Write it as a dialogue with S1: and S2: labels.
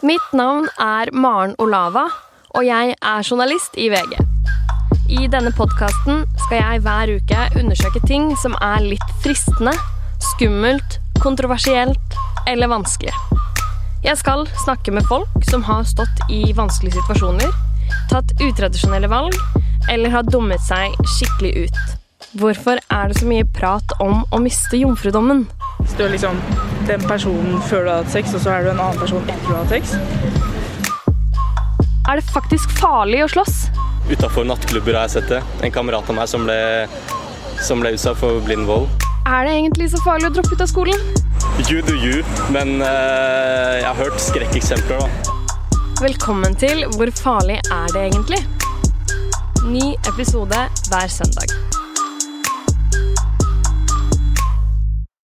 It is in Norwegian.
S1: Mitt navn er Maren Olava, og jeg er journalist i VG. I denne podkasten skal jeg hver uke undersøke ting som er litt fristende, skummelt, kontroversielt eller vanskelig. Jeg skal snakke med folk som har stått i vanskelige situasjoner, tatt utradisjonelle valg eller har dummet seg skikkelig ut. Hvorfor er det så mye prat om å miste jomfrudommen?
S2: Hvis du er liksom den personen før du har hatt sex, og så er du en annen person etter du har hatt sex.
S1: Er det faktisk farlig å slåss?
S3: Utafor nattklubber har jeg sett det. En kamerat av meg som ble, som ble utsatt for blind vold.
S1: Er det egentlig så farlig å droppe ut av skolen?
S3: You do you, men uh, jeg har hørt skrekkeksempler, da.
S1: Velkommen til Hvor farlig er det egentlig? Ny episode hver søndag.